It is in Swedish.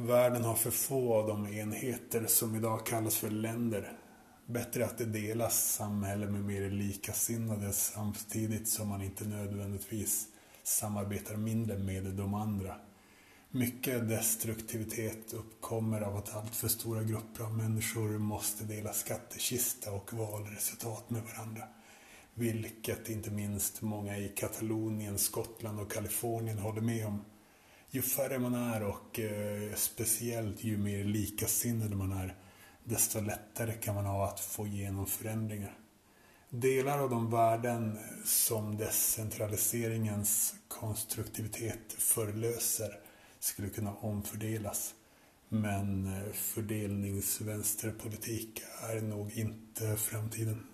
Världen har för få av de enheter som idag kallas för länder. Bättre att det delas samhälle med mer likasinnade samtidigt som man inte nödvändigtvis samarbetar mindre med de andra. Mycket destruktivitet uppkommer av att allt för stora grupper av människor måste dela skattekista och valresultat med varandra. Vilket inte minst många i Katalonien, Skottland och Kalifornien håller med om. Ju färre man är och eh, speciellt ju mer likasinnade man är, desto lättare kan man ha att få igenom förändringar. Delar av de värden som decentraliseringens konstruktivitet förlöser skulle kunna omfördelas. Men eh, fördelningsvänsterpolitik är nog inte framtiden.